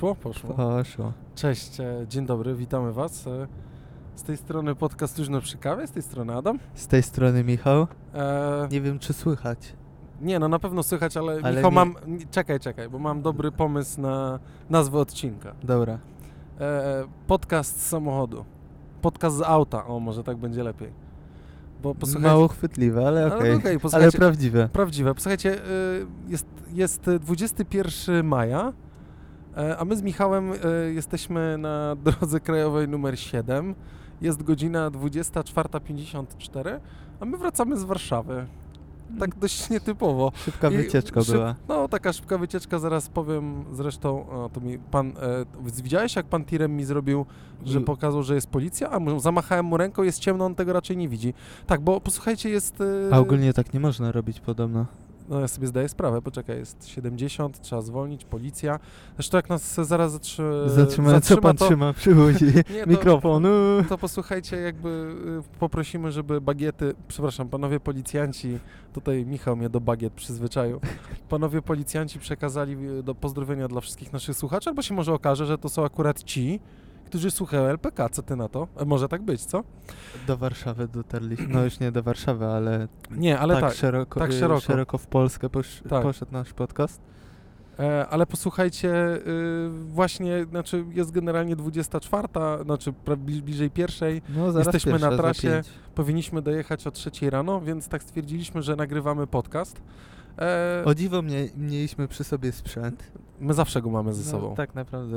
Poszło? Poszło. Poszło. Cześć, e, dzień dobry, witamy Was. E, Z tej strony podcast Luźno przy kawie, z tej strony Adam. Z tej strony Michał. E, Nie wiem, czy słychać. nie, no na pewno słychać, ale, Ale Michał nie- mam... Czekaj, czekaj, bo mam dobry pomysł na nazwę odcinka. Dobra. E, podcast z samochodu. Podcast z auta, o może tak będzie lepiej. Bo posłuchajcie... Mało chwytliwe, ale Ale okej. okej, Ale posłuchajcie- prawdziwe. Prawdziwe. Posłuchajcie, y, jest, jest 21 maja, e, a my z Michałem e, jesteśmy na drodze krajowej numer 7. Jest godzina 24.54, a my wracamy z Warszawy. Tak dość nietypowo. Szybka I wycieczka szyb- była. No, taka szybka wycieczka, zaraz powiem zresztą, o, to mi pan, e, widziałeś jak pan tirem mi zrobił, że I- pokazał, że jest policja, a mu, zamachałem mu ręką, jest ciemno, on tego raczej nie widzi. Tak, bo posłuchajcie, jest... e, A ogólnie tak nie można robić podobno. No ja sobie zdaję sprawę, poczekaj, jest 70, trzeba zwolnić, policja. Zresztą jak nas zaraz zatrzy... Zatrzymałem, co pan to, trzyma przy? Nie, to- Mikrofon. to posłuchajcie, jakby y, poprosimy, żeby bagiety, przepraszam, panowie policjanci, tutaj Michał mnie do bagiet przyzwyczaił, panowie policjanci przekazali y, do pozdrowienia dla wszystkich naszych słuchaczy, albo się może okaże, że to są akurat ci, którzy słuchają LPK, co ty na to? E, Może tak być, co? Do Warszawy dotarliśmy. No już nie do Warszawy, ale, Nie, ale tak, tak, szeroko, tak y, szeroko. szeroko w Polskę posz, Tak. poszedł nasz podcast. E, ale posłuchajcie, y, właśnie, znaczy jest generalnie 24, znaczy bliżej pierwszej, No Jesteśmy pierwsza, na trasie. powinniśmy dojechać o 3 rano, więc tak stwierdziliśmy, że nagrywamy podcast. E, O dziwo mnie, mieliśmy przy sobie sprzęt. my zawsze go mamy ze No, sobą. tak naprawdę.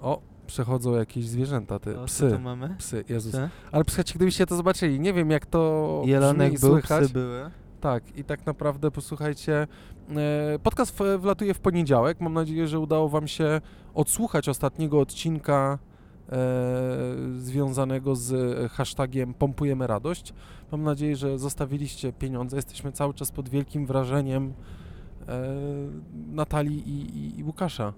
O, przechodzą jakieś zwierzęta, ty, O, co psy, tu mamy? psy, Jezus. Psy? Ale posłuchajcie, gdybyście to zobaczyli, nie wiem jak to Jelonek brzmi był, słychać. psy były. Tak, i tak naprawdę posłuchajcie, e, podcast wlatuje w poniedziałek. Mam nadzieję, że udało Wam się odsłuchać ostatniego odcinka e, związanego z hashtagiem Pompujemy Radość. Mam nadzieję, że zostawiliście pieniądze. Jesteśmy cały czas pod wielkim wrażeniem e, Natalii i, i, i Łukasza.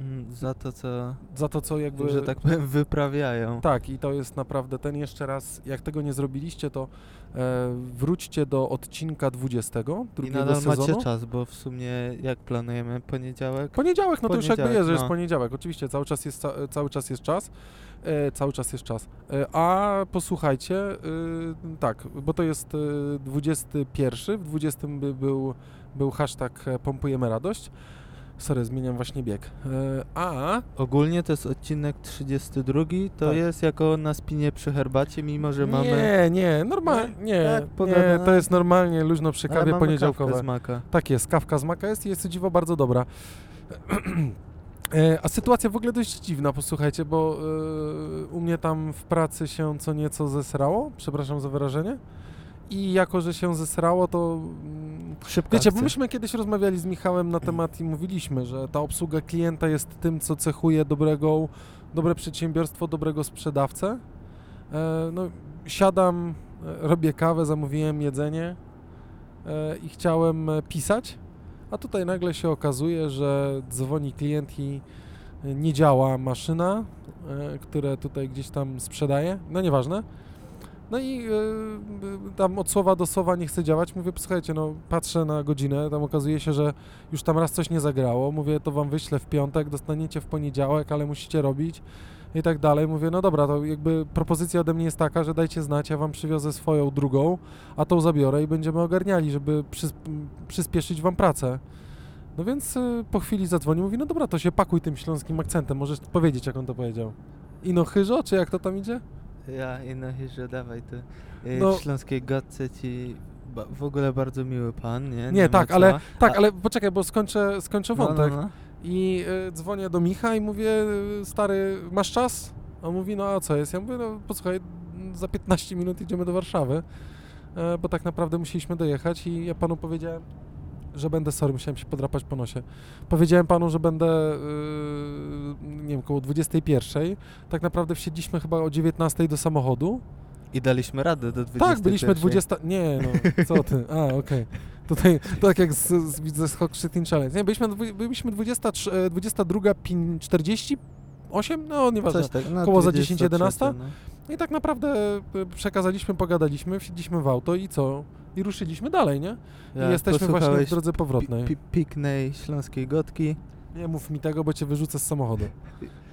Mm, Za to, co, Za to, co jakby... że tak powiem, wyprawiają. Tak, i to jest naprawdę ten jeszcze raz. Jak tego nie zrobiliście, to e, wróćcie do odcinka 20 I nadal sezonu. macie czas, bo w sumie jak planujemy poniedziałek? Poniedziałek, no to już jakby jest, że jest no. poniedziałek. Oczywiście, cały czas jest, ca- cały czas jest czas. E, cały czas jest czas. E, a posłuchajcie, y, tak, bo to jest y, 21, w 20 by był, był hashtag e, Pompujemy Radość. Sorry, zmieniam właśnie bieg. E, a Ogólnie to jest odcinek 32, to Tak. jest jako na spinie przy herbacie, mimo że mamy... Nie, nie, normalnie, nie, Tak, nie, pogadane. to jest normalnie luźno przy ale kawie mamy poniedziałkowe. kawkę z maka. Tak jest, kawka z maka jest i jest to dziwo bardzo dobra. E, A sytuacja w ogóle dość dziwna, posłuchajcie, bo e, u mnie tam w pracy się co nieco zesrało, przepraszam za wyrażenie. I jako, że się zesrało, to mm, Szybka Wiecie, bo akcja. myśmy kiedyś rozmawiali z Michałem na temat i mówiliśmy, że ta obsługa klienta jest tym, co cechuje dobrego, dobre przedsiębiorstwo, dobrego sprzedawcę. E, no, siadam, e, robię kawę, zamówiłem jedzenie e, i chciałem pisać, a tutaj nagle się okazuje, że dzwoni klient i nie działa maszyna, które tutaj gdzieś tam sprzedaje, no nieważne. No i e, tam od słowa do słowa nie chce działać. Mówię, słuchajcie, no patrzę na godzinę, tam okazuje się, że już tam raz coś nie zagrało. Mówię, to wam wyślę w piątek, dostaniecie w poniedziałek, ale musicie robić i tak dalej. Mówię, no dobra, to jakby propozycja ode mnie jest taka, że dajcie znać, ja wam przywiozę swoją drugą, a tą zabiorę i będziemy ogarniali, żeby przys- przyspieszyć wam pracę. No więc y, po chwili zadzwonił, mówi, no dobra, to się pakuj tym śląskim akcentem, możesz powiedzieć, jak on to powiedział. Ino chyżo, czy jak to tam idzie? Ja i no że dawaj to. Y, No. W Śląskiej Gadce ci ba- w ogóle bardzo miły pan, nie? Nie, ma tak, co. ale- Tak, A- ale poczekaj, bo skończę, skończę no, wątek. no, no. I y, dzwonię do Micha i mówię, y, stary, masz czas? On mówi, no a co jest? Ja mówię, no posłuchaj, za 15 minut idziemy do Warszawy, e, bo tak naprawdę musieliśmy dojechać i ja panu powiedziałem, że będę, sorry, musiałem się podrapać po nosie. Powiedziałem panu, że będę, y, nie wiem, koło 21. Tak naprawdę wsiedliśmy chyba o 19 do samochodu. I daliśmy radę do 20. Tak, byliśmy 20. Nie, no, co ty? A, okej. Tutaj, tak jak z, z, widzę z Hawk Shooting Challenge. Nie, byliśmy, byliśmy 23, e, 22, pin- 48? No, nieważne. Tak, no, Koło za 20, 10, 11? 30, no. I tak naprawdę e, przekazaliśmy, pogadaliśmy, wsiedliśmy w auto i co? I ruszyliśmy dalej, nie? I Jak jesteśmy właśnie w drodze powrotnej. pi- pi- piknej śląskiej gotki, Nie mów mi tego, bo cię wyrzucę z samochodu.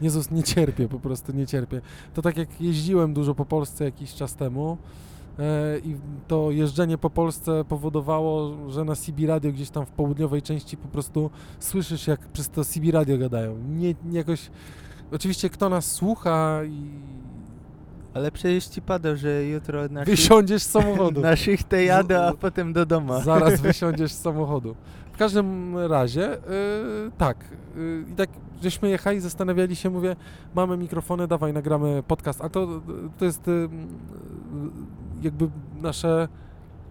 Jezus, nie cierpię, po prostu nie cierpię. To tak jak jeździłem dużo po Polsce jakiś czas temu e, i to jeżdżenie po Polsce powodowało, że na CB Radio gdzieś tam w południowej części po prostu słyszysz, jak przez to CB Radio gadają. Nie, nie jakoś... Oczywiście kto nas słucha i Ale przecież ci pada, że jutro na wysiądziesz z samochodu. na szychtę jadę, a potem do domu. Zaraz wysiądziesz z samochodu. W każdym razie, yy, tak. Yy, I tak żeśmy jechali, zastanawiali się, mówię, mamy mikrofony, dawaj, nagramy podcast. A to, to jest yy, jakby nasze,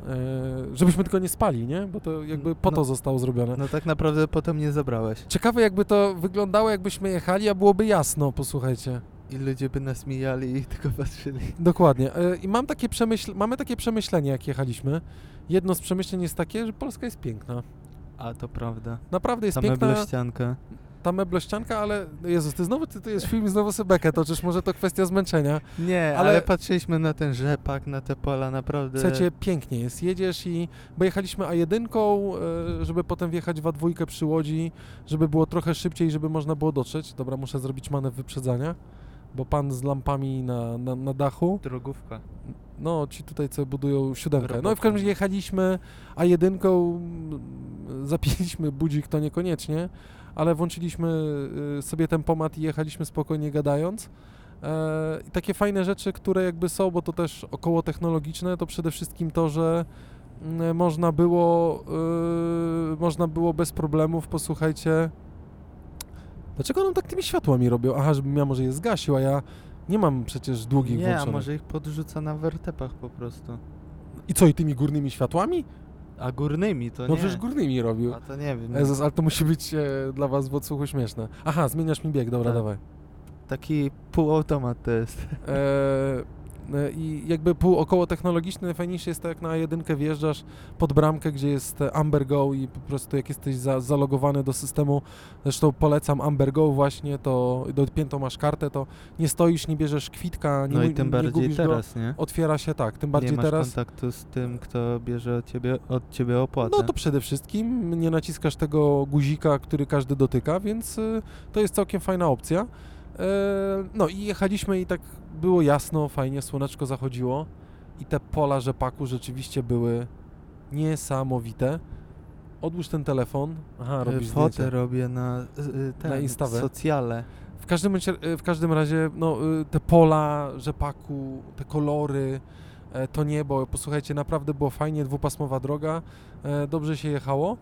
yy, żebyśmy tylko nie spali, nie? Bo to jakby po to No. zostało zrobione. No tak naprawdę potem nie zabrałeś. Ciekawe jakby to wyglądało, jakbyśmy jechali, a byłoby jasno, posłuchajcie. I ludzie by nas mijali i tylko patrzyli. Dokładnie. Yy, I mam takie przemyśl- mamy takie przemyślenie, jak jechaliśmy. Jedno z przemyśleń jest takie, że Polska jest piękna. A to prawda. Naprawdę jest Ta piękna. meblościanka. ta meblościanka, ale Jezus, ty znowu, ty, to jest film, znowu sobie bekę toczysz, może to kwestia zmęczenia. Nie, Ale- ale... patrzyliśmy na ten rzepak, na te pola, naprawdę. Słuchajcie, pięknie jest, jedziesz i, bo jechaliśmy A1, e, żeby potem wjechać w A2 przy Łodzi, żeby było trochę szybciej, żeby można było dotrzeć. Dobra, muszę zrobić manewr wyprzedzania, bo pan z lampami na, na, na dachu, Drogówka. no ci tutaj co budują siódemkę. No i w każdym razie jechaliśmy A1, mm, zapiliśmy budzik to niekoniecznie, ale włączyliśmy y, sobie tempomat i jechaliśmy spokojnie gadając. E, I takie fajne rzeczy, które jakby są, bo to też około technologiczne, to przede wszystkim to, że mm, można było, y, można było bez problemów, posłuchajcie, dlaczego on tak tymi światłami robią? Aha, żebym ja może je zgasił, a ja nie mam przecież długich Nie, a włączonych. może ich podrzuca na wertepach po prostu. I co, i tymi górnymi światłami? A górnymi to No nie. przecież górnymi robił. A to nie wiem. Jezus, ale to musi być e, dla was w odsłuchu śmieszne. Aha, zmieniasz mi bieg, dobra, Tak. dawaj. Taki półautomat to jest. E, I jakby pół około technologiczny, najfajniejsze jest to, jak na jedynkę wjeżdżasz pod bramkę, gdzie jest e, Amber Go i po prostu jak jesteś za, zalogowany do systemu, zresztą polecam Amber Go właśnie, to dopiętą masz kartę, to nie stoisz, nie bierzesz kwitka, nie, No i tym nie bardziej teraz, go. nie? Otwiera się tak, tym nie bardziej masz teraz. kontaktu z tym, kto bierze od ciebie, od ciebie opłatę. No to przede wszystkim nie naciskasz tego guzika, który każdy dotyka, więc y, to jest całkiem fajna opcja. E, No i jechaliśmy i tak było jasno, fajnie, słoneczko zachodziło i te pola rzepaku rzeczywiście były niesamowite. Odłóż ten telefon. Aha, Y, robisz Fotę zdjęcie. robię na, y, y, ten, Na Instawę? socjale. W każdym, bądź- w każdym razie, no, y, te pola rzepaku, te kolory, e, to niebo, posłuchajcie, naprawdę było fajnie, dwupasmowa droga, e, dobrze się jechało.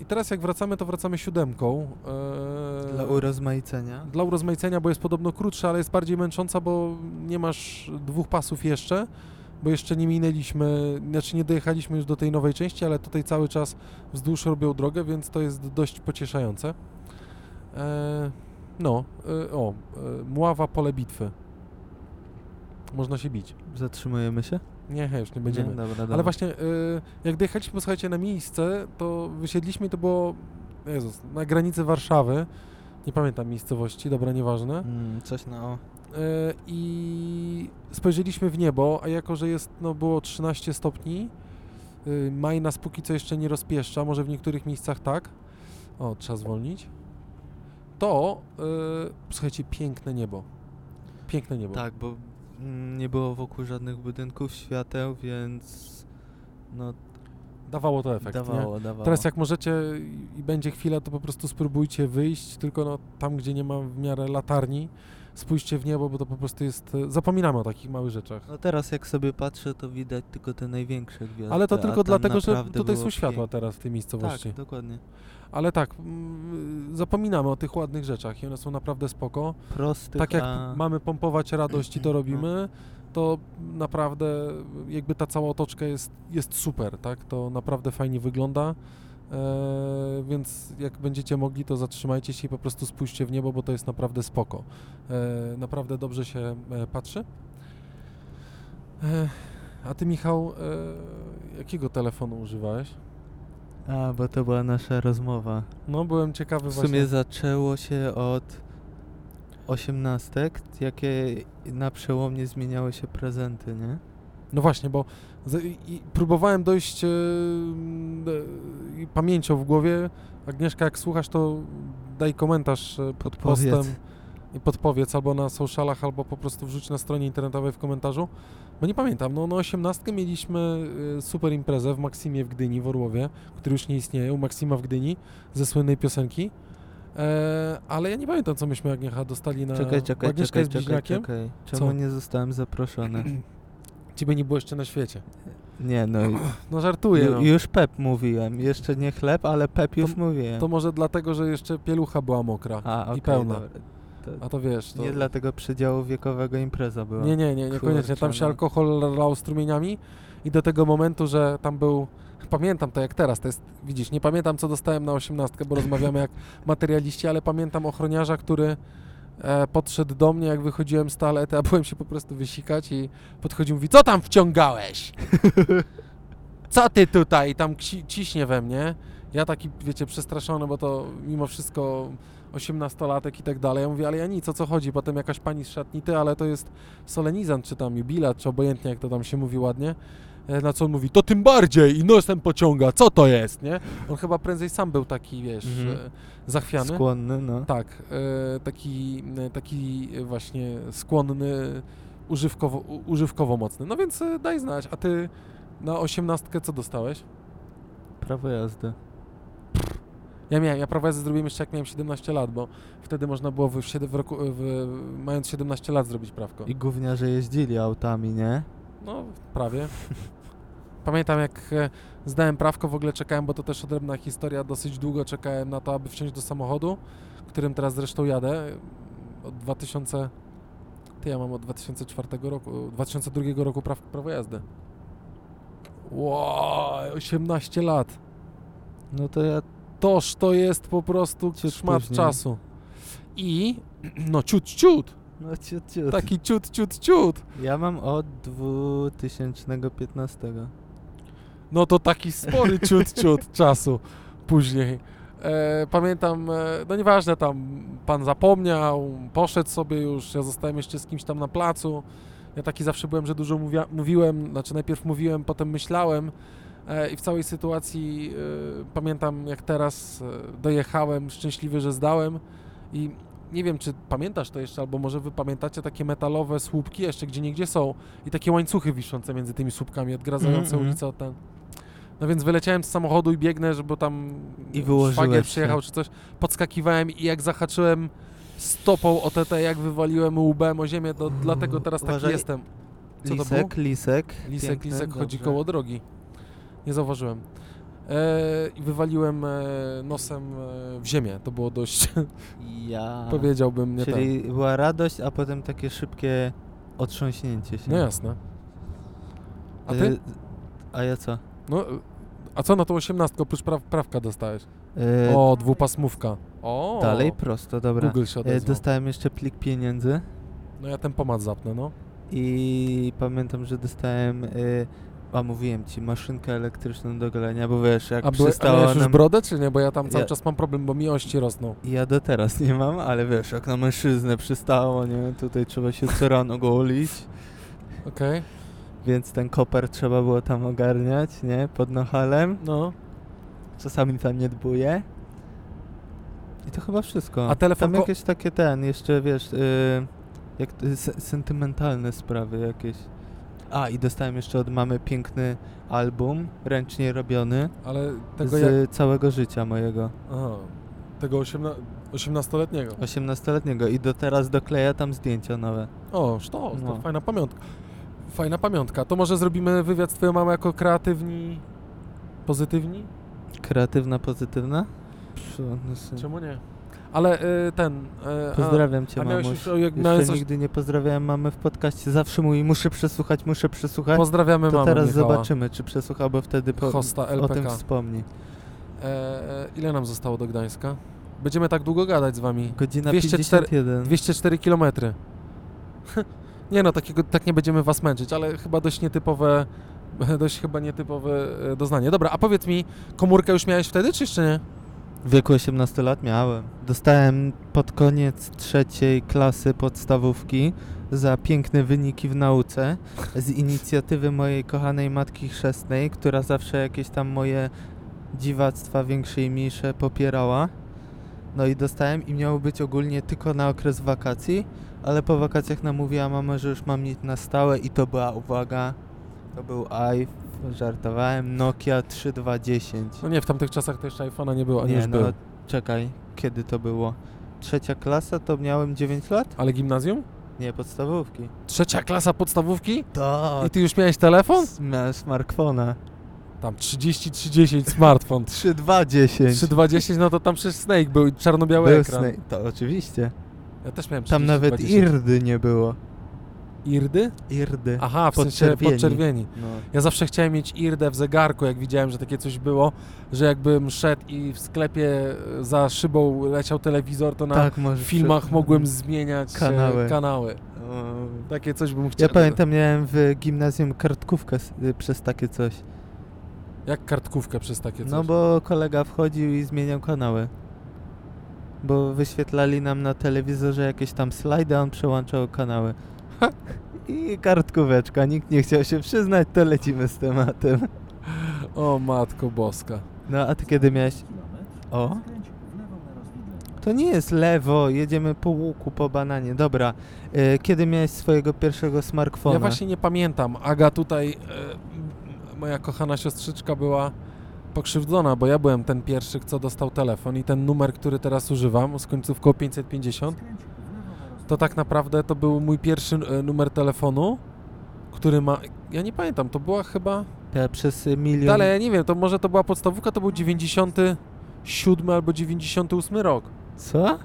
I teraz jak wracamy, to wracamy siódemką. e, Dla urozmaicenia. dla urozmaicenia, bo jest podobno krótsza, ale jest bardziej męcząca, bo nie masz dwóch pasów jeszcze, bo jeszcze nie minęliśmy, znaczy nie dojechaliśmy już do tej nowej części, ale tutaj cały czas wzdłuż robią drogę, więc to jest dość pocieszające. E, no, e, o, e, Mława, pole bitwy. Można się bić. Zatrzymujemy się? Nie, już nie będziemy. Nie? Dobra, dobra. Ale właśnie, y, jak dojechaliśmy, posłuchajcie, na miejsce, to wysiedliśmy i to było, Jezus, na granicy Warszawy. Nie pamiętam miejscowości, dobra, nieważne. Mm, coś na o. Y, I spojrzeliśmy w niebo, a jako, że jest, no, było 13 stopni, y, maj nas póki co jeszcze nie rozpieszcza, może w niektórych miejscach tak. O, trzeba zwolnić. To, y, słuchajcie, piękne niebo. Piękne niebo. Tak, bo nie było wokół żadnych budynków, świateł, więc no Dawało to efekt, nie? dawało, dawało. Teraz jak możecie i- będzie chwila, to po prostu spróbujcie wyjść, tylko no, tam, gdzie nie ma w miarę latarni, spójrzcie w niebo, bo to po prostu jest... Zapominamy o takich małych rzeczach. No teraz jak sobie patrzę, to widać tylko te największe gwiazdy. Ale to tylko dlatego, że tutaj są światła pięknie. teraz w tej miejscowości. Tak, dokładnie. Ale tak, mm, zapominamy o tych ładnych rzeczach i one są naprawdę spoko. Prostych, Tak jak a... mamy pompować radość i to No. robimy, to naprawdę jakby ta cała otoczka jest, jest super, tak? To naprawdę fajnie wygląda. E, więc jak będziecie mogli, to zatrzymajcie się i po prostu spójrzcie w niebo, bo to jest naprawdę spoko. E, naprawdę dobrze się e, patrzy. E, a ty, Michał, e, jakiego telefonu używałeś? A, bo to była nasza rozmowa. No, byłem ciekawy W właśnie. sumie zaczęło się od osiemnastek, jakie na przełomnie zmieniały się prezenty, nie? No właśnie, bo z, i, próbowałem dojść e, e, pamięcią w głowie. Agnieszka, jak słuchasz, to daj komentarz e, pod Podpowiedz. postem i podpowiedz albo na socialach, albo po prostu wrzuć na stronie internetowej w komentarzu. Bo nie pamiętam, no na osiemnastkę mieliśmy e, super imprezę w Maksimie w Gdyni, w Orłowie, który już nie istnieje, u Maksima w Gdyni, ze słynnej piosenki. E, ale ja nie pamiętam, co myśmy Agniecha dostali na... Czekaj, czekaj, Agnieszka czekaj, jest czekaj, bliźniakiem. czekaj. Czemu Co? nie zostałem zaproszony? Ciebie nie było jeszcze na świecie. Nie, no i- No żartuję, ju, no. już Pep mówiłem. Jeszcze nie chleb, ale Pep już mówiłem. To może dlatego, że jeszcze pielucha była mokra A, okej, i pełna. dobra. To A to wiesz, to... Nie dla tego przedziału wiekowego impreza była. Nie, nie, nie, niekoniecznie. Tam się no. alkohol lał strumieniami i do tego momentu, że tam był... Pamiętam to jak teraz, to jest, widzisz, nie pamiętam co dostałem na osiemnastkę, bo rozmawiamy jak materialiści, ale pamiętam ochroniarza, który e, podszedł do mnie, jak wychodziłem z toalety, a byłem się po prostu wysikać i podchodził i mówi, co tam wciągałeś? Co ty tutaj? I tam ci, ciśnie we mnie. Ja taki, wiecie, przestraszony, bo to mimo wszystko osiemnastolatek i tak dalej. Ja mówię, ale ja nic, o co chodzi? Potem jakaś pani z szatni, ty, ale to jest solenizant, czy tam jubilat, czy obojętnie, jak to tam się mówi ładnie. E, Na co on mówi, to tym bardziej i nosem pociąga, co to jest, nie? On chyba prędzej sam był taki, wiesz, Mhm. e, zachwiany. Skłonny, no. Tak, e, taki, taki właśnie skłonny, używkowo, używkowo mocny. No więc daj znać, a ty na osiemnastkę co dostałeś? Prawo jazdy. Ja miałem, ja prawo jazdy zrobiłem jeszcze jak miałem 17 lat, bo wtedy można było w, siedem- w roku, w, mając 17 lat zrobić prawko. I gówniarze jeździli autami, nie? No, prawie. Pamiętam jak e, zdałem prawko, w ogóle czekałem, bo to też odrębna historia, dosyć długo czekałem na to, aby wsiąść do samochodu, którym teraz zresztą jadę. Od 2000... Ty, ja mam od 2004 roku, 2002 roku praw, prawo jazdy. Wow, 18 lat. No to ja Toż to jest po prostu Ciut szmat później. czasu. I, no ciut, ciut, No ciut, ciut. taki ciut, ciut, ciut. Ja mam od 2015. No to taki spory ciut, ciut czasu później. E, pamiętam, e, no nieważne, tam pan zapomniał, poszedł sobie już, ja zostałem jeszcze z kimś tam na placu. Ja taki zawsze byłem, że dużo mówia, mówiłem, znaczy najpierw mówiłem, potem myślałem i w całej sytuacji e, pamiętam jak teraz e, dojechałem, szczęśliwy, że zdałem i nie wiem, czy pamiętasz to jeszcze, albo może wy pamiętacie takie metalowe słupki jeszcze gdzie niegdzie są i takie łańcuchy wiszące między tymi słupkami, odgradzające Mhm, ulicę od ten. No więc wyleciałem z samochodu i biegnę, żeby tam I szwagier przyjechał czy coś. Podskakiwałem i jak zahaczyłem stopą o TT, jak wywaliłem łbem o ziemię, to dlatego teraz taki Uważaj. jestem. Co to lisek, lisek. Lisek, Piękny, lisek chodzi dobrze. koło drogi. Nie zauważyłem. E, I wywaliłem e, nosem e, w ziemię. To było dość, Ja. powiedziałbym, nie Czyli była radość, a potem takie szybkie otrząśnięcie się. No jasne. A ty? A ja co? No, a co na tą osiemnastkę oprócz praw, prawka dostałeś? Y, O, dwupasmówka. O, Dalej prosto, dobra. Google się odezwał. Dostałem jeszcze plik pieniędzy No ja ten pomad zapnę, no. i pamiętam, że dostałem, y, a mówiłem ci, maszynkę elektryczną do golenia, bo wiesz, jak A, były, a przystało miałeś już nam... brodę, czy nie? Bo ja tam cały Ja- czas mam problem, bo mi ości rosną. Ja do teraz nie mam, ale wiesz, jak na mężczyznę przystało, nie? Tutaj trzeba się co rano golić, Okej? więc ten koper trzeba było tam ogarniać, nie? Pod nachalem. No. Czasami tam nie dbuję. I to chyba wszystko. A telefon Tam ko- jakieś takie ten, jeszcze wiesz, y, jak y, se- sentymentalne sprawy jakieś. A, i dostałem jeszcze od mamy piękny album, ręcznie robiony, Ale tego z jak... całego życia mojego. Aha. Tego osiemna... 18-letniego. 18-letniego i do teraz dokleja tam zdjęcia nowe. O, sztos, to No. fajna pamiątka. Fajna pamiątka. To może zrobimy wywiad z twoją mamą jako kreatywni, pozytywni? Kreatywna, pozytywna? Przyrodny syn. Czemu nie? Ale y, ten... Y, Pozdrawiam cię, a miałeś mamuś. jak Jeszcze miałeś coś, nigdy nie pozdrawiałem mamy w podcaście. Zawsze mówi, muszę przesłuchać, muszę przesłuchać. Pozdrawiamy To mamę teraz Michała, zobaczymy, czy przesłuchał, bo wtedy po, Hosta o tym LPK. wspomni. E, e, ile nam zostało do Gdańska? Będziemy tak długo gadać z wami. Godzina 204 51. 204 km. nie no, takiego, tak nie będziemy was męczyć, ale chyba dość nietypowe, dość chyba nietypowe e, doznanie. Dobra, a powiedz mi, komórkę już miałeś wtedy, czy jeszcze nie? W wieku 18 lat miałem. Dostałem pod koniec trzeciej klasy podstawówki za piękne wyniki w nauce z inicjatywy mojej kochanej matki chrzestnej, która zawsze jakieś tam moje dziwactwa większe i mniejsze popierała. No i dostałem i miało być ogólnie tylko na okres wakacji, ale po wakacjach namówiła mama, że już mam mieć na stałe i to była, uwaga, to był iPhone, żartowałem, Nokia 3210. No nie, w tamtych czasach to jeszcze iPhone'a nie było, a Nie, już no był. czekaj, kiedy to było? Trzecia klasa to miałem 9 lat? Ale gimnazjum? Nie, podstawówki. Trzecia klasa podstawówki? To. I ty już miałeś telefon? Miałem smartfona. Tam 30-30 smartfon. 3210. 3210, no to tam przecież Snake był i czarno-biały Był ekran. Snake. To oczywiście. Ja też miałem 30 Tam nawet 20. irdy nie było. Irdy? Irdy. Aha, w sensie Podczerwieni. podczerwieni. No. Ja zawsze chciałem mieć irdę w zegarku, jak widziałem, że takie coś było, że jakbym szedł i w sklepie e, za szybą leciał telewizor, to na tak, filmach przy- mogłem zmieniać kanały. Kanały. kanały. Takie coś bym chciał. Ja pamiętam, miałem w gimnazjum kartkówkę y, przez takie coś. Jak kartkówkę przez takie coś. No bo kolega wchodził i zmieniał kanały. Bo wyświetlali nam na telewizorze jakieś tam slajdy, a on przełączał kanały. I kartkóweczka, nikt nie chciał się przyznać, to lecimy z tematem. O matko boska. No a ty kiedy miałeś... O? To nie jest lewo, jedziemy po łuku, po bananie. Dobra, y, kiedy miałeś swojego pierwszego smartfona? Ja właśnie nie pamiętam. Aga tutaj, e, moja kochana siostrzyczka była pokrzywdzona, bo ja byłem ten pierwszy, co dostał telefon i ten numer, który teraz używam, z końcówką 550, to tak naprawdę to był mój pierwszy e, numer telefonu, który ma... Ja nie pamiętam, to była chyba... Ja przez milion... Dalej, ja nie wiem, to może to była podstawówka, to był 97 albo 98 rok. Co?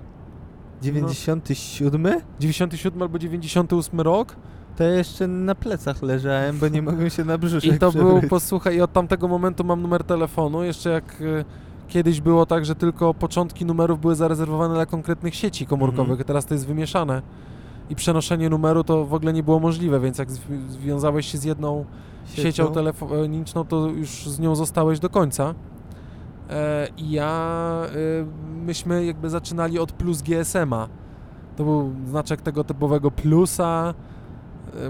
97? 97 albo 98 rok To ja jeszcze na plecach leżałem, bo nie mogłem się na brzuszek I to był, posłuchaj, i od tamtego momentu mam numer telefonu. Jeszcze jak e, kiedyś było tak, że tylko początki numerów były zarezerwowane dla konkretnych sieci komórkowych, Mhm. teraz to jest wymieszane. I przenoszenie numeru to w ogóle nie było możliwe, więc jak zwi- związałeś się z jedną siecią, telefoniczną, to już z nią zostałeś do końca. E, I ja, e, myśmy jakby zaczynali od plus GSM-a. To był znaczek tego typowego plusa,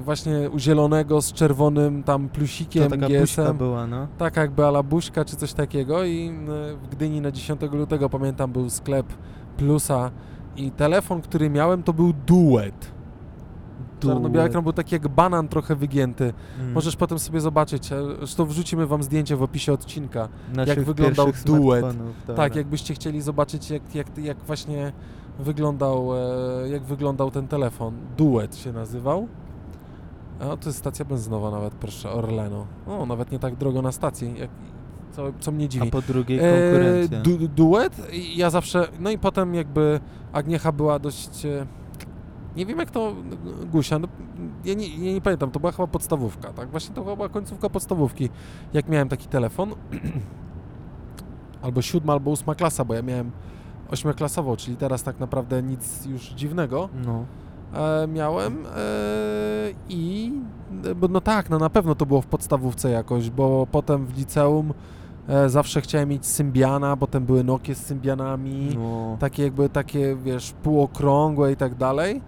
właśnie u zielonego z czerwonym tam plusikiem To taka GSM. była, no. Tak jakby ala buźka czy coś takiego i e, w Gdyni na 10 lutego pamiętam był sklep Plusa i telefon, który miałem to był Duet. Czarno-biały ekran był taki jak banan trochę wygięty. Mm. Możesz potem sobie zobaczyć, e, zresztą wrzucimy wam zdjęcie w opisie odcinka. Naszych wyglądał pierwszych duet. dobra. Tak, jakbyście chcieli zobaczyć jak, jak, jak właśnie wyglądał, e, jak wyglądał ten telefon. Duet się nazywał. A to jest stacja benzynowa nawet, proszę, Orleno. O, nawet nie tak drogo na stacji, jak, co, co mnie dziwi. A po drugiej E, konkurencja. du, duet, i ja zawsze, no i potem jakby Agniecha była dość, e, nie wiem jak to, e, Gusia, no, ja, nie, ja nie pamiętam, to była chyba podstawówka, tak? Właśnie to chyba była końcówka podstawówki, jak miałem taki telefon, albo siódma, albo ósma klasa, bo ja miałem ośmioklasową, czyli teraz tak naprawdę nic już dziwnego No. E, miałem e, i bo no tak, no na pewno to było w podstawówce jakoś, bo potem w liceum e, zawsze chciałem mieć Symbiana, potem były Nokie z Symbianami, no. takie jakby takie, wiesz, półokrągłe i tak dalej,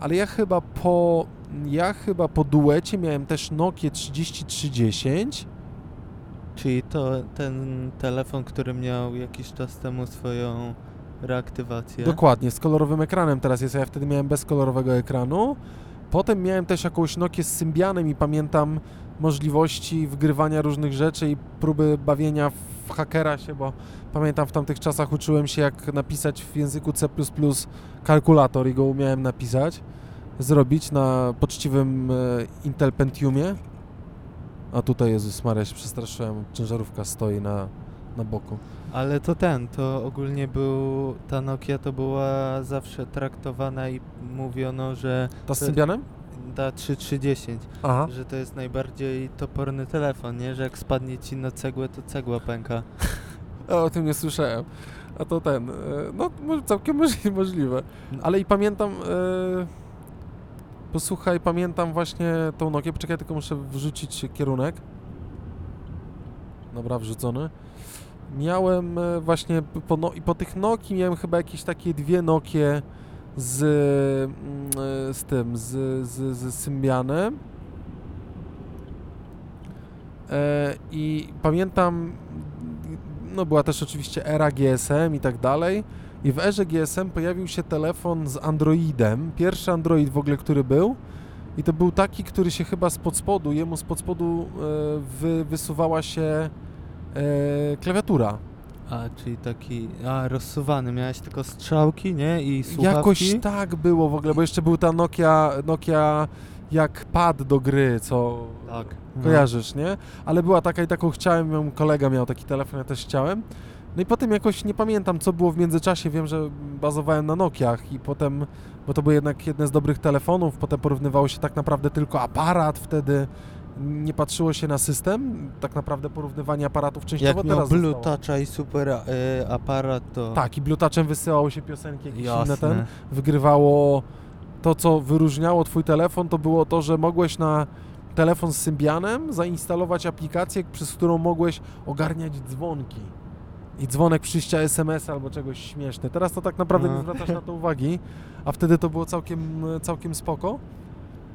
ale ja chyba po ja chyba po duecie miałem też Nokia 3310 Czyli to ten telefon, który miał jakiś czas temu swoją reaktywację. Dokładnie, z kolorowym ekranem teraz jest, a ja wtedy miałem bez kolorowego ekranu. Potem miałem też jakąś Nokię z Symbianem i pamiętam możliwości wgrywania różnych rzeczy i próby bawienia w hakera się, bo pamiętam w tamtych czasach uczyłem się jak napisać w języku C++ kalkulator i go umiałem napisać, zrobić na poczciwym e, Intel Pentiumie. A tutaj, Jezus Maria, się przestraszyłem, ciężarówka stoi na, na boku. Ale to ten, to ogólnie był, ta Nokia to była zawsze traktowana i mówiono, że Ta z To- Symbianem? da 3310, Aha. że to jest najbardziej toporny telefon, nie? Że jak spadnie ci na cegłę, to cegła pęka. O, o tym nie słyszałem. A to ten, e, no całkiem możli- możliwe. Ale i pamiętam, e, posłuchaj, pamiętam właśnie tą Nokię, poczekaj, tylko muszę wrzucić kierunek. Dobra, wrzucony. Miałem e, właśnie po, no, po tych Nokii miałem chyba jakieś takie dwie Nokie z, mm, e, z tym, z, z, z Symbianem. E, I pamiętam, no była też oczywiście era GSM i tak dalej. I w erze GSM pojawił się telefon z Androidem. Pierwszy Android w ogóle, który był. I to był taki, który się chyba spod spodu, jemu spod spodu e, wy, wysuwała się klawiatura. A, czyli taki, a rozsuwany, miałeś tylko strzałki, nie? I słuchawki? Jakoś tak było w ogóle, bo jeszcze był ta Nokia, Nokia jak pad do gry, co Tak. kojarzysz, nie? Ale była taka i taką chciałem, mój kolega miał taki telefon, ja też chciałem. No i potem jakoś nie pamiętam, co było w międzyczasie. Wiem, że bazowałem na Nokiach i potem, bo to były jednak jedne z dobrych telefonów, potem porównywało się tak naprawdę tylko aparat wtedy. Nie patrzyło się na system, tak naprawdę porównywanie aparatów częściowo Jak miał teraz Blue zostało. Toucha i super e, aparat, to... Tak, i Blue Touchem wysyłało się piosenki, jakieś inne jasne. ten. Wygrywało to, co wyróżniało twój telefon, to było to, że mogłeś na telefon z Symbianem zainstalować aplikację, przez którą mogłeś ogarniać dzwonki. I dzwonek przyjścia SMS albo czegoś śmieszne. Teraz to tak naprawdę No. nie zwracasz na to uwagi, a wtedy to było całkiem, całkiem spoko.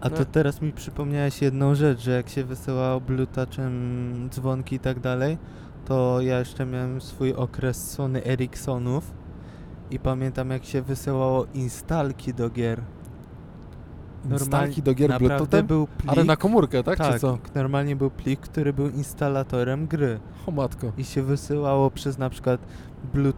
A to No. teraz mi przypomniałeś jedną rzecz, że jak się wysyłało Blue Touchem dzwonki i tak dalej, to ja jeszcze miałem swój okres Sony Ericssonów i pamiętam jak się wysyłało instalki do gier. Instalki do gier naprawdę Bluetoothem, był plik, ale na komórkę, tak? tak, Czy co? normalnie był plik, który był instalatorem gry O matko. i się wysyłało przez na przykład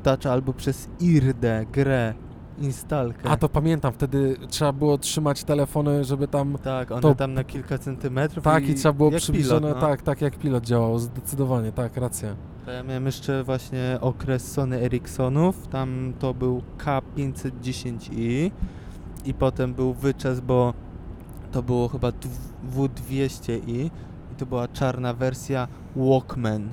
Touch albo przez IRDE grę, instalkę. A to pamiętam, wtedy trzeba było trzymać telefony, żeby tam Tak, one to- tam na kilka centymetrów Tak, i trzeba było przybliżone, pilot, no. tak, tak jak pilot działał, zdecydowanie, tak, racja. To ja miałem jeszcze właśnie okres Sony Ericssonów, tam to był K510i i potem był wyczes, bo to było chyba dw- W200i i to była czarna wersja Walkman.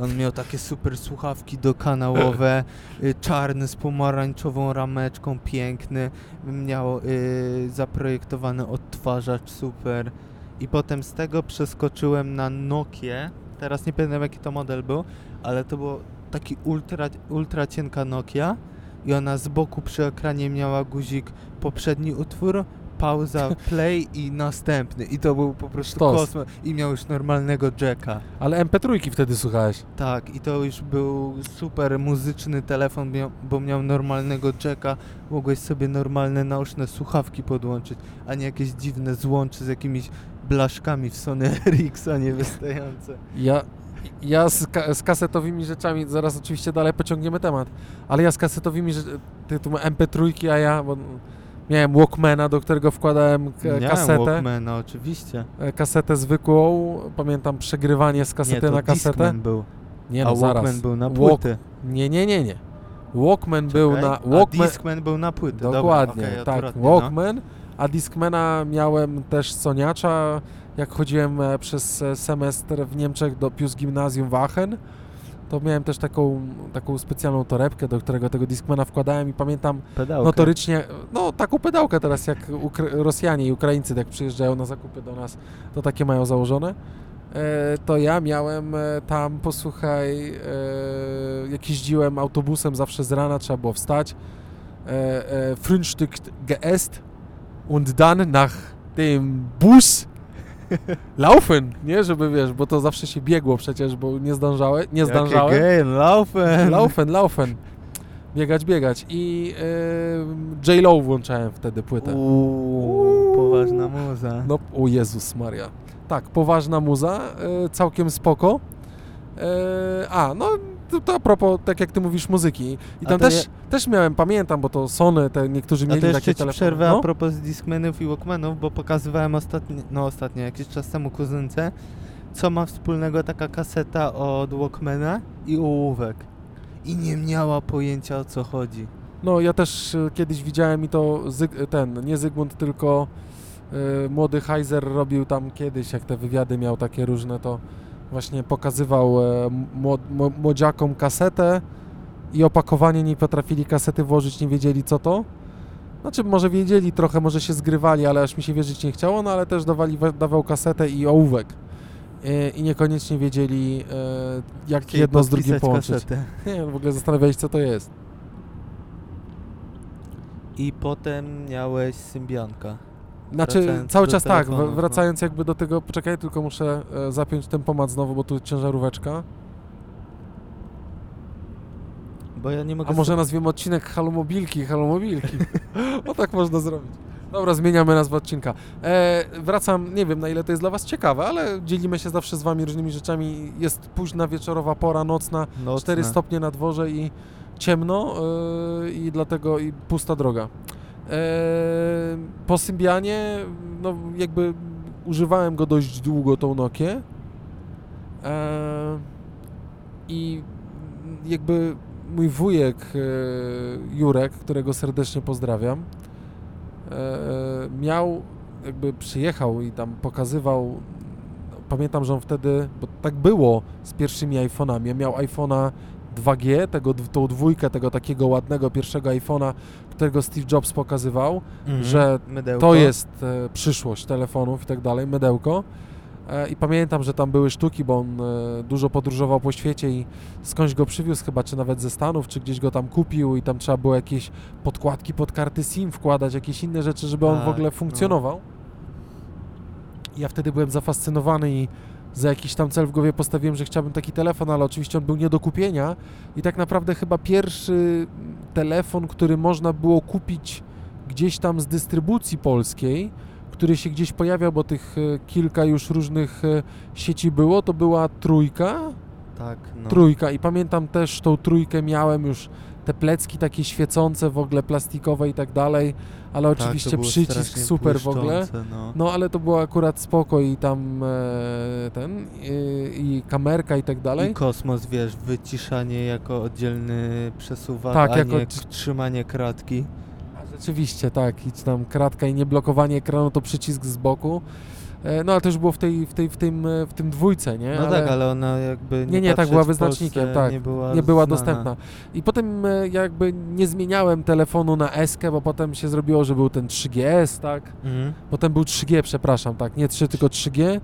On miał takie super słuchawki dokanałowe, y, czarny z pomarańczową rameczką, piękny. Miał y, zaprojektowany odtwarzacz super. I potem z tego przeskoczyłem na Nokię. Teraz nie pamiętam jaki to model był, ale to było taki ultra, ultra cienka Nokia i ona z boku przy ekranie miała guzik poprzedni utwór, pauza, play i następny. I to był po prostu Sztos. kosmos. I miał już normalnego jacka. Ale MP3 wtedy słuchałeś. Tak, i to już był super muzyczny telefon, bo miał normalnego jacka, mogłeś sobie normalne naoczne słuchawki podłączyć, a nie jakieś dziwne złącze z jakimiś blaszkami w Sony Ericssonie wystające. Ja, ja z, ka- z kasetowymi rzeczami, zaraz oczywiście dalej pociągniemy temat, ale ja z kasetowymi rzeczami, ty tu ma MP3, a ja, bo miałem Walkmana, do którego wkładałem Miałem kasetę, Walkmana, oczywiście. e, kasetę zwykłą, pamiętam przegrywanie z kasety nie, to na kasetę. Discman był, Nie a no, zaraz. Walkman był na Walk- płyty. Nie, nie, nie, nie. Walkman był Czekaj, na... A Walkman, Discman był na płyty. Dokładnie, Dobra, okej, tak. no. Walkman, a Discmana miałem też Soniacza, jak chodziłem e, przez e, semestr w Niemczech do Pius Gimnazjum w Aachen, to miałem też taką, taką specjalną torebkę, do którego tego Discmana wkładałem i pamiętam Pedałkę. notorycznie, no taką pedałkę teraz jak Ukra- Rosjanie i Ukraińcy jak przyjeżdżają na zakupy do nas, to takie mają założone. E, to ja miałem e, tam, posłuchaj, e, jak jeździłem autobusem zawsze z rana, trzeba było wstać, e, e, Frühstück geest und dann nach dem Bus laufen, nie, żeby wiesz, bo to zawsze się biegło przecież, bo nie zdążałem, nie Jakie laufen. Laufen, laufen. Biegać, biegać. I e, J-Lo włączałem wtedy płytę. Uuu, poważna muza. No, o Jezus Maria. Tak, poważna muza, e, całkiem spoko. E, a, no to, to a propos, tak jak ty mówisz, muzyki. I A tam też, też miałem, pamiętam, bo to Sony, te niektórzy A mieli to jeszcze takie ci telefony. przerwę no? a propos Discmanów i Walkmanów, bo pokazywałem ostatnio, no ostatnio, jakiś czas temu kuzynce, co ma wspólnego taka kaseta od Walkmana i ołówek. I nie miała pojęcia o co chodzi. No, ja też e, kiedyś widziałem i to Zyg, ten, nie Zygmunt, tylko e, młody Heiser robił tam kiedyś, jak te wywiady miał takie różne, to właśnie pokazywał e, młodziakom kasetę i opakowanie nie potrafili kasety włożyć, nie wiedzieli co to. Znaczy, może wiedzieli trochę, może się zgrywali, ale aż mi się wierzyć nie chciało, no ale też dawali, dawał kasetę i ołówek. e, i niekoniecznie wiedzieli, e, jak jedno z drugim połączyć. kasetę. Nie, w ogóle zastanawiałeś co to jest. I potem miałeś Symbianka. Znaczy, Wracając cały czas tak, no. wracając jakby do tego, poczekaj, tylko muszę e, zapiąć tempomat znowu, bo tu ciężaróweczka. Bo ja nie mogę A może sobie- nazwiemy odcinek Halomobilki, Halomobilki. o tak można zrobić. Dobra, zmieniamy nazwę odcinka. E, wracam, nie wiem na ile to jest dla Was ciekawe, ale dzielimy się zawsze z Wami różnymi rzeczami. Jest późna wieczorowa pora, nocna, Nocne. 4 stopnie na dworze i ciemno e, i dlatego i pusta droga. E, po Symbianie, no jakby używałem go dość długo, tą Nokię. E, I jakby mój wujek e, Jurek, którego serdecznie pozdrawiam, miał, jakby przyjechał i tam pokazywał. Pamiętam, że on wtedy, bo tak było z pierwszymi iPhone'ami. Miał iPhone'a 2G, tego, tą dwójkę, tego takiego ładnego pierwszego iPhone'a, którego Steve Jobs pokazywał, Mhm. że Mydełko. to jest e, przyszłość telefonów i tak dalej, mydełko. E, I pamiętam, że tam były sztuki, bo on e, dużo podróżował po świecie i skądś go przywiózł chyba, czy nawet ze Stanów, czy gdzieś go tam kupił i tam trzeba było jakieś podkładki pod karty SIM wkładać, jakieś inne rzeczy, żeby on w Tak, ogóle no. funkcjonował. Ja wtedy byłem zafascynowany i za jakiś tam cel w głowie postawiłem, że chciałbym taki telefon, ale oczywiście on był nie do kupienia. I tak naprawdę chyba pierwszy telefon, który można było kupić gdzieś tam z dystrybucji polskiej, który się gdzieś pojawiał, bo tych e, kilka już różnych e, sieci było, to była trójka, Tak, no. trójka. I pamiętam też tą trójkę miałem już te plecki takie świecące w ogóle plastikowe i tak dalej, ale Tak, oczywiście przycisk super w ogóle. No. No ale to było akurat spoko i tam e, ten e, i kamerka i tak dalej. I kosmos, wiesz, wyciszanie jako oddzielny przesuwacz, Tak, a jako nie trzymanie kratki. Rzeczywiście, tak, i tam kratka i nie blokowanie ekranu, to przycisk z boku. E, No ale to już było w, tej, w, tej, w, tym, e, w tym dwójce, nie? No tak, ale ona jakby Nie, nie, tak patrzeć była wyznacznikiem, tak. Nie była, nie była dostępna. I potem e, jakby nie zmieniałem telefonu na S, bo potem się zrobiło, że był ten 3GS, tak? Mhm. Potem był 3G, przepraszam, tak, nie 3, tylko 3G. Nie,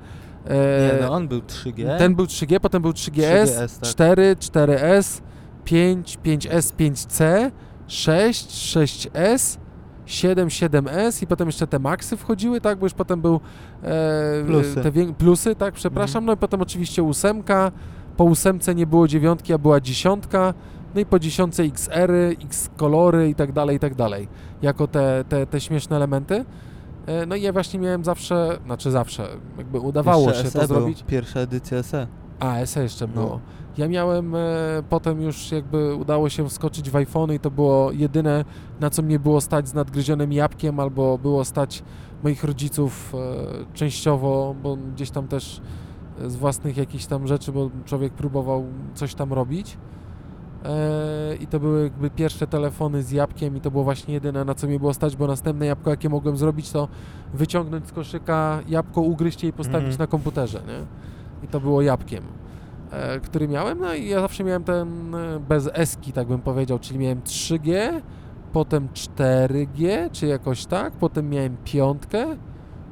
E, no on był 3G. Ten był 3G, potem był 3GS, 3GS, tak. 4, 4S, 5, 5S, 5C, 6, 6S, 7, 7S i potem jeszcze te Maxy wchodziły, tak, bo już potem był e, Plusy. te plusy, tak, przepraszam, Mhm. no i potem oczywiście ósemka, po ósemce nie było dziewiątki, a była dziesiątka, no i po dziesiątce XR, X kolory i tak dalej, i tak dalej, jako te, te, te śmieszne elementy. E, No i ja właśnie miałem zawsze, znaczy zawsze, jakby udawało Jeszcze się SE to był, zrobić. Pierwsza edycja SE. A, SE jeszcze No. Ja miałem, e, potem już jakby udało się wskoczyć w iPhony i to było jedyne, na co mnie było stać z nadgryzionym jabłkiem, albo było stać moich rodziców e, częściowo, bo gdzieś tam też z własnych jakichś tam rzeczy, bo człowiek próbował coś tam robić. E, I to były jakby pierwsze telefony z jabłkiem i to było właśnie jedyne, na co mnie było stać, bo następne jabłko, jakie mogłem zrobić, to wyciągnąć z koszyka jabłko, ugryźć je i postawić Mhm. na komputerze, nie? I to było jabłkiem, który miałem, no i ja zawsze miałem ten e, bez eski, tak bym powiedział, czyli miałem 3G, potem 4G, czy jakoś tak, potem miałem piątkę,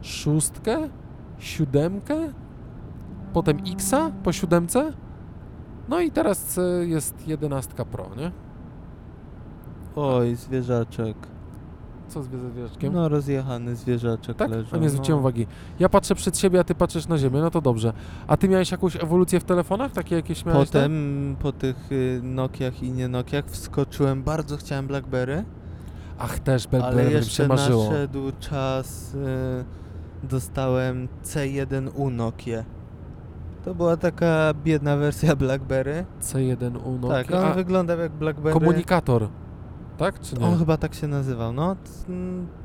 szóstkę, siódemkę, potem Xa po siódemce, no i teraz e, jest 11 Pro, nie? Oj, zwierzaczek. Co z zwierzaczkiem? No rozjechany zwierzaczek tak? leżał. A nie zwróciłem no. uwagi. Ja patrzę przed siebie, a ty patrzysz na ziemię, no to dobrze. A ty miałeś jakąś ewolucję w telefonach? Takie jakieś miałeś? tak? Potem po tych y, Nokiach i nie Nokiach wskoczyłem, bardzo chciałem Blackberry, Ach, też ale Blackberry mi jeszcze się marzyło. nadszedł czas, y, dostałem C1U Nokia. To była taka biedna wersja Blackberry. C1U Nokia. tak, on a, wyglądał jak Blackberry. komunikator, tak? Czy nie? On chyba tak się nazywał, no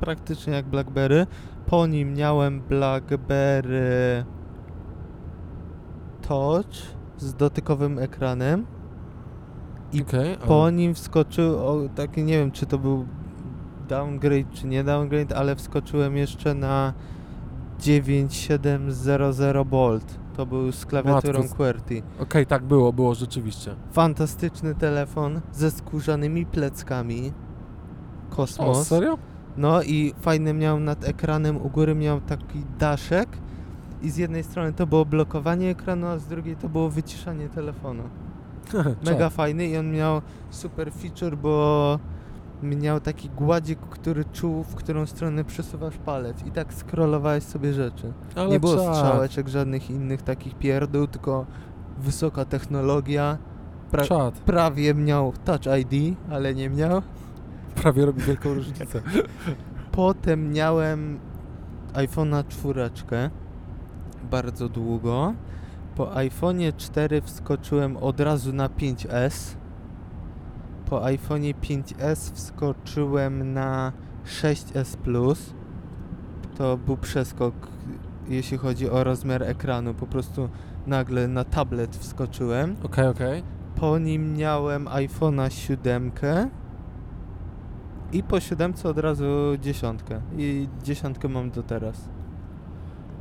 praktycznie jak Blackberry. Po nim miałem Blackberry Touch z dotykowym ekranem. i a- Po nim wskoczył, o, taki nie wiem czy to był downgrade czy nie downgrade, ale wskoczyłem jeszcze na 9700 Bolt. To był z klawiaturą Matko. QWERTY. Okej, tak było, było rzeczywiście. Fantastyczny telefon ze skórzanymi pleckami. O, Kosmos. serio? No i fajny miał nad ekranem, u góry miał taki daszek I z jednej strony to było blokowanie ekranu, a z drugiej to było wyciszanie telefonu. Mega fajny i on miał super feature, bo miał taki gładzik, który czuł, w którą stronę przesuwasz palec i tak scrollowałeś sobie rzeczy. Ale nie było czad. strzałeczek, żadnych innych takich pierdół, tylko wysoka technologia. Pra Czad. prawie miał Touch ID, ale nie miał. Prawie robi wielką różnicę. Potem miałem iPhone'a 4 bardzo długo. Po iPhone'ie 4 wskoczyłem od razu na 5S. Po iPhone'ie 5S wskoczyłem na 6S Plus. To był przeskok, jeśli chodzi o rozmiar ekranu. Po prostu nagle na tablet wskoczyłem. Okej, okej. Po nim miałem iPhone'a 7 i po 7 od razu dziesiątkę. I dziesiątkę mam do teraz.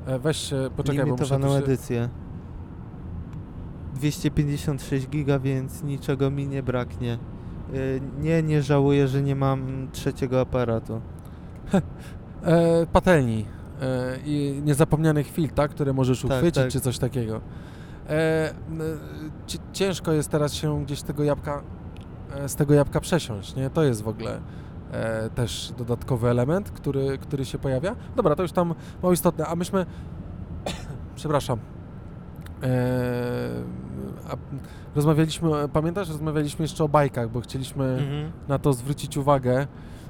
E, Weź, e, poczekaj, bo muszę Limitowaną tu się... edycję. 256 giga, więc niczego mi nie braknie. Y, Nie, nie żałuję, że nie mam trzeciego aparatu. E, patelni e, i niezapomnianych chwil, tak, które możesz Tak, uchwycić, tak. czy coś takiego. E, ci- ciężko jest teraz się gdzieś z tego jabłka, e, z tego jabłka przesiąść, nie? To jest w ogóle e, też dodatkowy element, który, który się pojawia. Dobra, to już tam mało istotne, a myśmy, przepraszam, e, a, rozmawialiśmy, pamiętasz, rozmawialiśmy jeszcze o bajkach, bo chcieliśmy na to zwrócić uwagę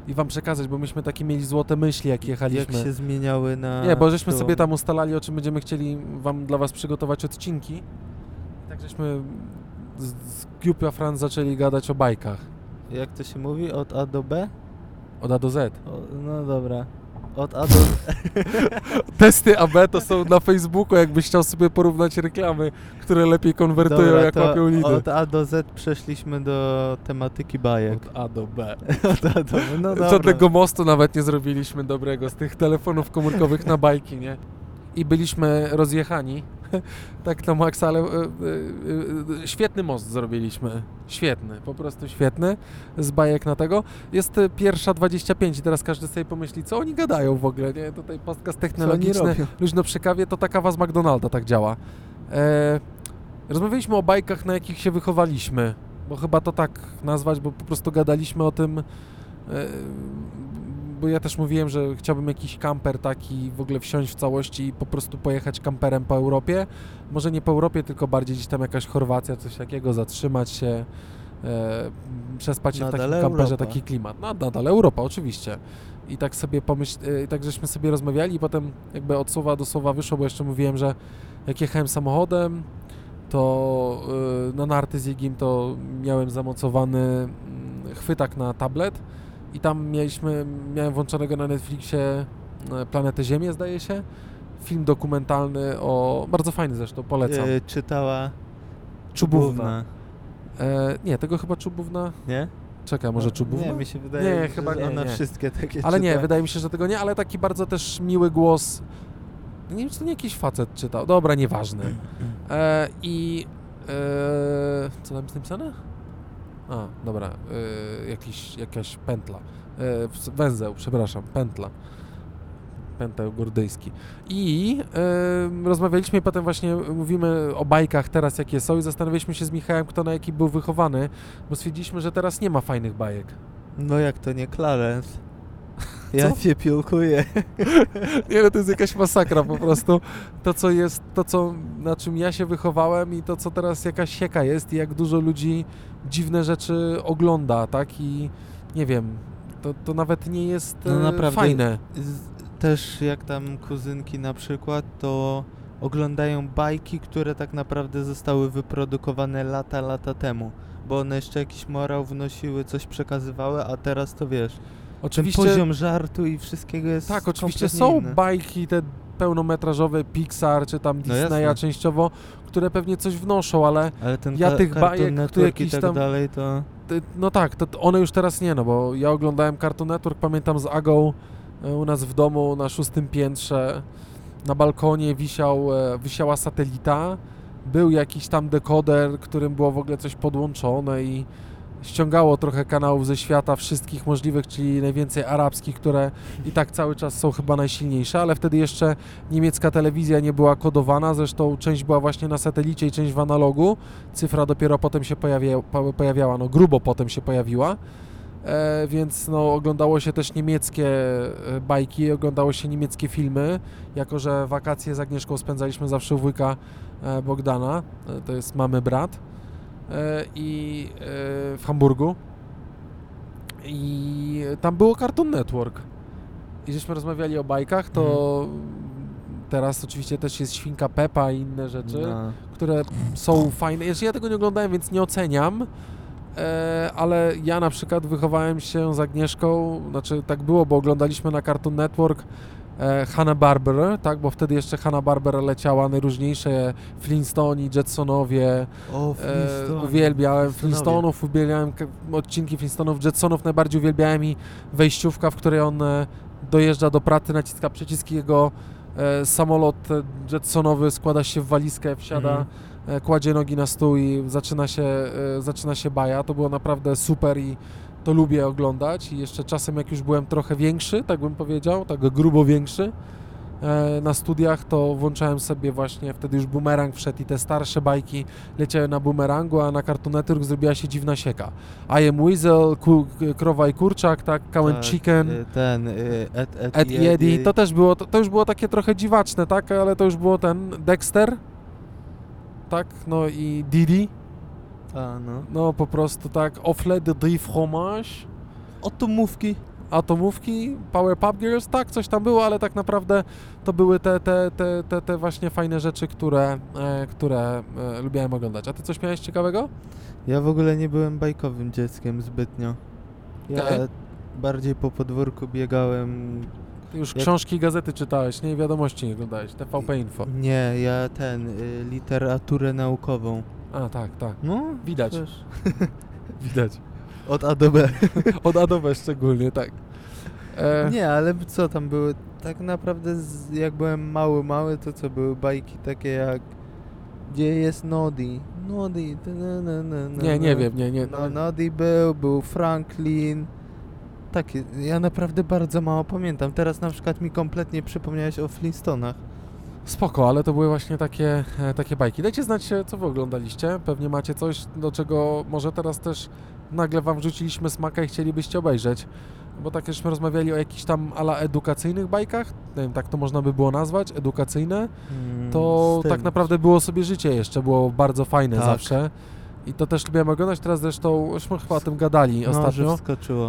i wam przekazać, bo myśmy takie mieli złote myśli, jak Jak jechaliśmy. się zmieniały na... Nie, bo żeśmy sobie tam ustalali, o czym będziemy chcieli wam dla was przygotować odcinki. Tak żeśmy z, z Giupia Franz zaczęli gadać o bajkach. Jak to się mówi? Od A do B? Od A do Z. O, no dobra. Od A do... Testy AB to są na Facebooku, jakbyś chciał sobie porównać reklamy, które lepiej konwertują, Dobra, jak to łapią lidy. Od A do Z przeszliśmy do tematyki bajek. Od A do B. Od A do B. No dobra. Żadnego mostu nawet nie zrobiliśmy dobrego z tych telefonów komórkowych na bajki, nie? I byliśmy rozjechani, tak na maksa, ale e, e, e, świetny most zrobiliśmy. Świetny, po prostu świetny, z bajek na tego. Jest pierwsza 25 i teraz każdy sobie pomyśli, co oni gadają w ogóle, nie? Tutaj podcast technologiczny, luźno przy kawie, to ta kawa z McDonalda tak działa. E, rozmawialiśmy o bajkach, na jakich się wychowaliśmy, bo chyba to tak nazwać, bo po prostu gadaliśmy o tym, bo ja też mówiłem, że chciałbym jakiś kamper taki w ogóle wsiąść w całości i po prostu pojechać kamperem po Europie. Może nie po Europie, tylko bardziej gdzieś tam jakaś Chorwacja, coś takiego, zatrzymać się, e, przespać się w takim kamperze, Europa. taki klimat. No, nadal Europa, oczywiście. I tak sobie pomyśl, e, tak żeśmy sobie rozmawiali i potem jakby od słowa do słowa wyszło, bo jeszcze mówiłem, że jak jechałem samochodem, to y, na narty z Jigim to miałem zamocowany mm, chwytak na tablet i tam mieliśmy, miałem włączonego na Netflixie e, Planetę Ziemię, zdaje się. Film dokumentalny o, bardzo fajny zresztą, polecam. E, czytała Czubówna. E, nie, tego chyba Czubówna, Nie? czekaj, może No, Czubówna? Nie, mi się wydaje, Nie, że chyba nie, ona nie. wszystkie takie Ale nie, czyta. wydaje mi się, że tego nie, ale taki bardzo też miły głos. Nie wiem, czy to nie jakiś facet czytał. Dobra, nieważne. E, I e, co tam jest napisane? A, dobra, e, jakiś, jakaś pętla. Ws- węzeł, przepraszam, pętla. Pęteł gordyjski. I e, rozmawialiśmy potem właśnie mówimy o bajkach teraz jakie są i zastanawialiśmy się z Michałem, kto na jaki był wychowany, bo stwierdziliśmy, że teraz nie ma fajnych bajek. No jak to nie Clarence? Ja cię piłkuję. Nie, no to jest jakaś masakra po prostu. To, co jest, to, co, na czym ja się wychowałem i to, co teraz jakaś sieka jest i jak dużo ludzi dziwne rzeczy ogląda, tak? I nie wiem, to, to nawet nie jest No e, naprawdę. fajne. Też jak tam kuzynki na przykład, to oglądają bajki, które tak naprawdę zostały wyprodukowane lata, lata temu. Bo one jeszcze jakiś morał wnosiły, coś przekazywały, a teraz to wiesz, Oczywiście, ten poziom żartu i wszystkiego jest tak, oczywiście są inny. bajki te pełnometrażowe Pixar czy tam No Disneya jasne. częściowo, które pewnie coś wnoszą, ale Ale ten ja tych bajek, i jakiś tak tam- dalej, to... No tak, to to one już teraz nie, no bo ja oglądałem Cartoon Network, pamiętam z Agą e, u nas w domu na szóstym piętrze. Na balkonie wisiał, e, wisiała satelita, był jakiś tam dekoder, którym było w ogóle coś podłączone i ściągało trochę kanałów ze świata wszystkich możliwych, czyli najwięcej arabskich, które i tak cały czas są chyba najsilniejsze, ale wtedy jeszcze niemiecka telewizja nie była kodowana, zresztą część była właśnie na satelicie i część w analogu. Cyfra dopiero potem się pojawia, po- pojawiała, no grubo potem się pojawiła. E, więc no, oglądało się też niemieckie e, bajki, oglądało się niemieckie filmy, jako że wakacje z Agnieszką spędzaliśmy zawsze u wujka e, Bogdana, e, to jest mamy brat, i e, w Hamburgu. I tam było Cartoon Network. I żeśmy rozmawiali o bajkach, to teraz oczywiście też jest Świnka Pepa i inne rzeczy No. które są fajne. Jeszcze ja tego nie oglądałem, więc nie oceniam, e, ale ja na przykład wychowałem się z Agnieszką, znaczy tak było, bo oglądaliśmy na Cartoon Network e, Hanna-Barbera, tak, bo wtedy jeszcze Hanna-Barbera leciała, najróżniejsze Flintstoni, Jetsonowie, O, e, Flintstone. uwielbiałem Flintstonowie. Flintstonów, uwielbiałem odcinki Flintstonów, Jetsonów najbardziej uwielbiałem i wejściówka, w której on e, dojeżdża do pracy, naciska przyciski jego e, samolot e, Jetsonowy składa się w walizkę, wsiada, Mhm. e, kładzie nogi na stół i zaczyna się, e, zaczyna się baja. To było naprawdę super i to lubię oglądać. I jeszcze czasem, jak już byłem trochę większy, tak bym powiedział, tak grubo większy, e, na studiach, to włączałem sobie właśnie, wtedy już bumerang wszedł i te starsze bajki leciały na bumerangu, a na Cartoon Network zrobiła się dziwna sieka. I am Weasel, ku, Krowa i Kurczak, tak, Cow Tak, Chicken. y, Ten, Ed i Eddie, to też było, to, to już było takie trochę dziwaczne, tak, ale to już było ten Dexter, tak, no i Didi, A, no. no po prostu tak, Offle de Drie Fromage, Atomówki. Atomówki, Powerpuff Girls, tak, coś tam było, ale tak naprawdę to były te, te, te, te, te właśnie fajne rzeczy, które, e, które e, lubiałem oglądać. A ty coś miałeś ciekawego? Ja w ogóle nie byłem bajkowym dzieckiem zbytnio. Ja Okej. bardziej po podwórku biegałem. Już Jak- książki i gazety czytałeś, nie? I wiadomości nie oglądałeś, TVP Info. Nie, ja ten, y, literaturę naukową. A, tak, tak, No, Widać. przecież widać. Od A do B. Od A do B szczególnie, tak. E, Nie, ale co tam były? Tak naprawdę z, jak byłem mały, mały, to co były bajki takie jak Gdzie jest Nodi? Nodi. ta na, na, na, na, nie, nie na. wiem, nie, nie. No, Nodi był, był Franklin. Takie, ja naprawdę bardzo mało pamiętam. Teraz na przykład mi kompletnie przypomniałeś o Flintstonach. Spoko, ale to były właśnie takie, e, takie bajki. Dajcie znać, co wy oglądaliście. Pewnie macie coś, do czego może teraz też nagle wam wrzuciliśmy smaka i chcielibyście obejrzeć. Bo tak żeśmy rozmawiali o jakichś tam ala edukacyjnych bajkach, nie wiem, tak to można by było nazwać, edukacyjne, Mm, to tak naprawdę było sobie życie jeszcze, było bardzo fajne Tak. zawsze. I to też lubiłem oglądać, teraz zresztą, żeśmy chyba o tym gadali no, ostatnio.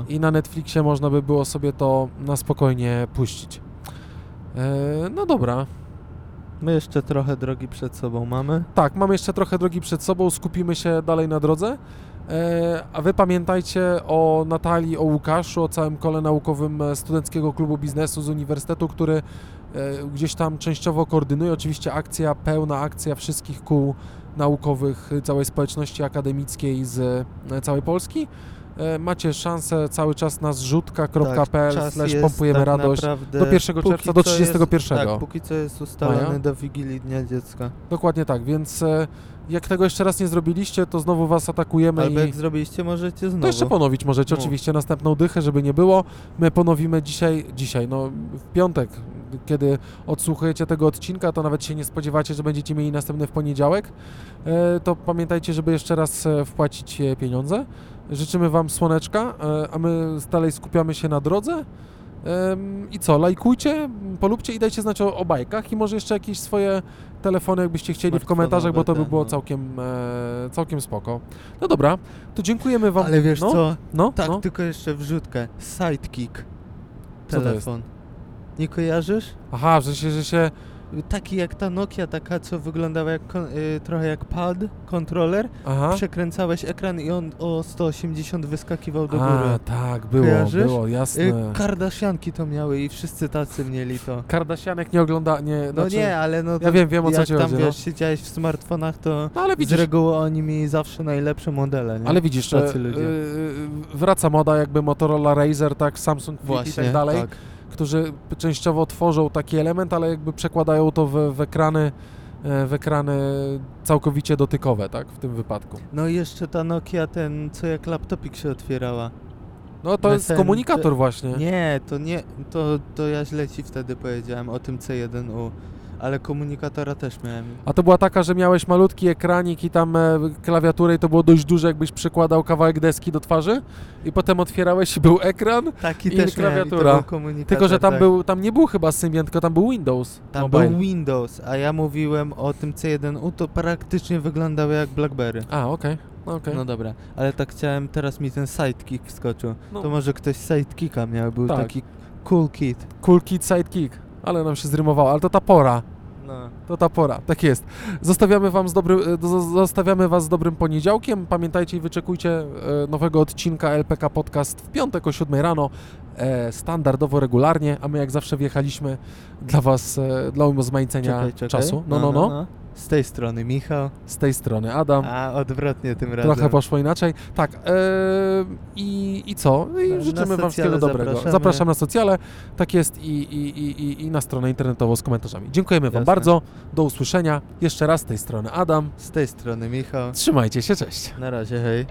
I na Netflixie można by było sobie to na spokojnie puścić. E, no dobra, My jeszcze trochę drogi przed sobą mamy. Tak, mamy jeszcze trochę drogi przed sobą, skupimy się dalej na drodze. E, a wy pamiętajcie o Natalii, o Łukaszu, o całym kole naukowym e, Studenckiego Klubu Biznesu z Uniwersytetu, który e, gdzieś tam częściowo koordynuje. Oczywiście akcja, pełna akcja wszystkich kół naukowych całej społeczności akademickiej z całej Polski. E, macie szansę cały czas na zrzutka.pl Tak, slash pompujemy tak radość naprawdę- do 1 póki czerwca, do co jest- 31. Tak, póki co jest ustalony Maja? do Wigilii Dnia Dziecka. Dokładnie tak, więc e, jak tego jeszcze raz nie zrobiliście, to znowu was atakujemy Albo i jak zrobiliście, możecie znowu. to jeszcze ponowić możecie No. oczywiście następną dychę, żeby nie było. My ponowimy dzisiaj, dzisiaj, no w piątek, kiedy odsłuchujecie tego odcinka, to nawet się nie spodziewacie, że będziecie mieli następny w poniedziałek. E, to pamiętajcie, żeby jeszcze raz wpłacić pieniądze. Życzymy wam słoneczka, e, a my dalej skupiamy się na drodze. I co, lajkujcie, polubcie i dajcie znać o, o bajkach i może jeszcze jakieś swoje telefony, jakbyście chcieli w komentarzach, bo to by było no. całkiem, e, całkiem spoko. No dobra, to dziękujemy wam. Ale wiesz no, co? No, Tak, no. tylko jeszcze wrzutkę. Sidekick. Telefon. Nie kojarzysz? Aha, że się, że się... Taki jak ta Nokia, taka co wyglądała jak y, trochę jak pad, kontroler. Aha. Przekręcałeś ekran i on o 180 wyskakiwał do A, góry. tak, było, Kojarzysz? było, Y, jasne. Kardashianki to miały i wszyscy tacy mieli to. Kardashianek nie ogląda, nie, No znaczy, nie, ale no Ja wiem, wiem o co jak ci tam chodzi, no. wiesz, siedziałeś w smartfonach, to No ale z widzisz, reguły oni mieli zawsze najlepsze modele, nie? ale widzisz, Tacy e, ludzie. e, wraca moda jakby Motorola Razer, tak, Samsung Flip Właśnie, i tak dalej, tak. Którzy częściowo tworzą taki element, ale jakby przekładają to w, w ekrany e, w ekrany całkowicie dotykowe, tak, w tym wypadku. No i jeszcze ta Nokia, ten, co jak laptopik się otwierała. No to jest komunikator właśnie. Nie, to nie, to, to ja źle ci wtedy powiedziałem o tym C1U, ale komunikatora też miałem. A to była taka, że miałeś malutki ekranik i tam e, klawiaturę i to było dość duże, jakbyś przykładał kawałek deski do twarzy i potem otwierałeś i był ekran, Taki I też miałem, i to klawiatura. był komunikator, tylko że tam tak. był, tam nie był chyba Symbian, tylko tam był Windows. Tam Mobile. był Windows, a ja mówiłem o tym C1U, to praktycznie wyglądało jak BlackBerry. A, okej, no okej. No dobra, ale tak chciałem, teraz mi ten sidekick wskoczył. No. To może ktoś sidekicka miał, był Tak. taki cool kid. Cool Kid Sidekick, ale nam się zrymowało, ale to ta pora. No. To ta pora, tak jest. Zostawiamy, wam z dobry, e, zo- zostawiamy Was z dobrym poniedziałkiem. Pamiętajcie i wyczekujcie e, nowego odcinka LPK Podcast w piątek o 7 rano, e, standardowo, regularnie, a my jak zawsze wjechaliśmy dla Was, e, dla urozmaicenia czasu. No, no, no, Z tej strony Michał, Z tej strony Adam. a odwrotnie tym razem. Trochę poszło inaczej. Tak, e, i, i co? I życzymy Wam wszystkiego dobrego. zapraszamy. Zapraszam na socjale, tak jest, i, i, i, i, i na stronę internetową z komentarzami. Dziękujemy Wam Jasne. bardzo, do usłyszenia. Jeszcze raz z tej strony Adam. Z tej strony Michał. Trzymajcie się, cześć. Na razie, hej.